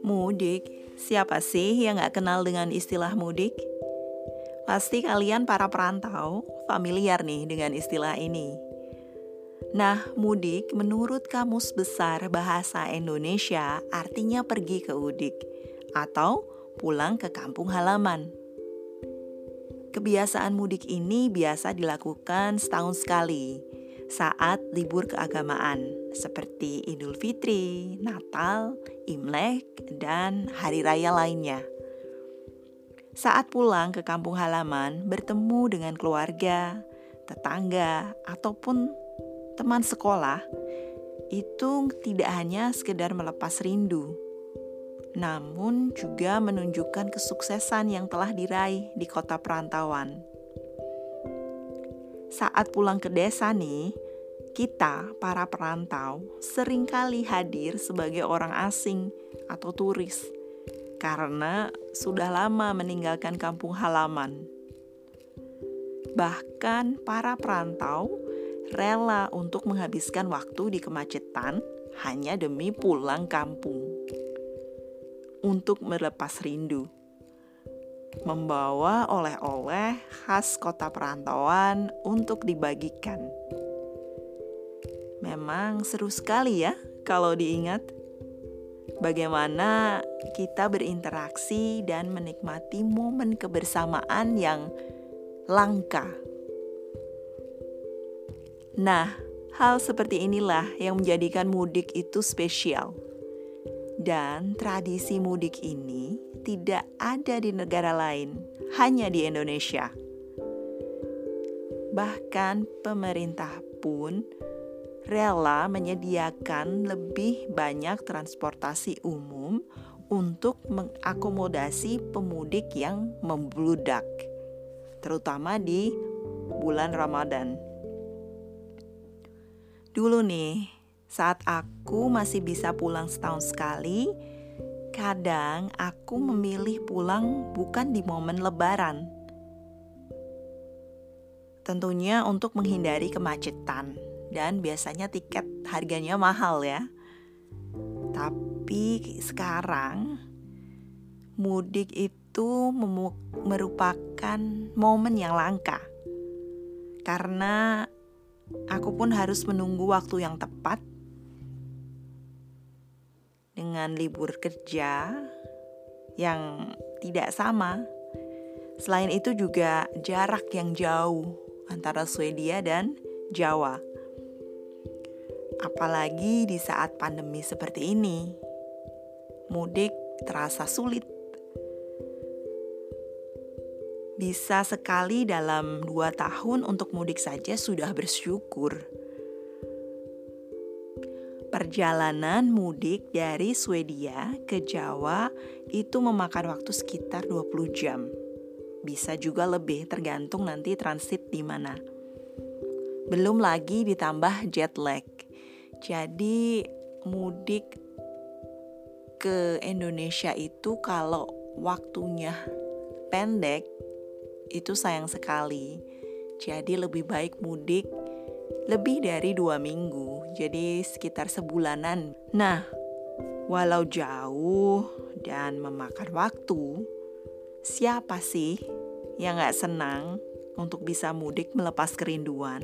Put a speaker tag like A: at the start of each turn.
A: Mudik, siapa sih yang gak kenal dengan istilah mudik? Pasti kalian para perantau familiar nih dengan istilah ini. Nah, mudik menurut Kamus Besar Bahasa Indonesia artinya pergi ke udik atau pulang ke kampung halaman. Kebiasaan mudik ini biasa dilakukan setahun sekali saat libur keagamaan seperti Idul Fitri, Natal, Imlek, dan hari raya lainnya. Saat pulang ke kampung halaman, bertemu dengan keluarga, tetangga, ataupun teman sekolah, itu tidak hanya sekedar melepas rindu, namun juga menunjukkan kesuksesan yang telah diraih di kota perantauan saat pulang ke desa nih, kita para perantau sering kali hadir sebagai orang asing atau turis karena sudah lama meninggalkan kampung halaman. Bahkan para perantau rela untuk menghabiskan waktu di kemacetan hanya demi pulang kampung untuk melepas rindu membawa oleh-oleh khas kota perantauan untuk dibagikan. Memang seru sekali ya kalau diingat bagaimana kita berinteraksi dan menikmati momen kebersamaan yang langka. Nah, hal seperti inilah yang menjadikan mudik itu spesial. Dan tradisi mudik ini tidak ada di negara lain, hanya di Indonesia. Bahkan pemerintah pun rela menyediakan lebih banyak transportasi umum untuk mengakomodasi pemudik yang membludak, terutama di bulan Ramadan. Dulu nih, saat aku masih bisa pulang setahun sekali, kadang aku memilih pulang bukan di momen lebaran. Tentunya untuk menghindari kemacetan dan biasanya tiket harganya mahal ya. Tapi sekarang mudik itu merupakan momen yang langka. Karena aku pun harus menunggu waktu yang tepat dengan libur kerja yang tidak sama. Selain itu juga jarak yang jauh antara Swedia dan Jawa. Apalagi di saat pandemi seperti ini, mudik terasa sulit. Bisa sekali dalam dua tahun untuk mudik saja sudah bersyukur. Perjalanan mudik dari Swedia ke Jawa itu memakan waktu sekitar 20 jam. Bisa juga lebih tergantung nanti transit di mana. Belum lagi ditambah jet lag. Jadi mudik ke Indonesia itu kalau waktunya pendek itu sayang sekali. Jadi lebih baik mudik lebih dari dua minggu, jadi sekitar sebulanan. Nah, walau jauh dan memakan waktu, siapa sih yang gak senang untuk bisa mudik melepas kerinduan?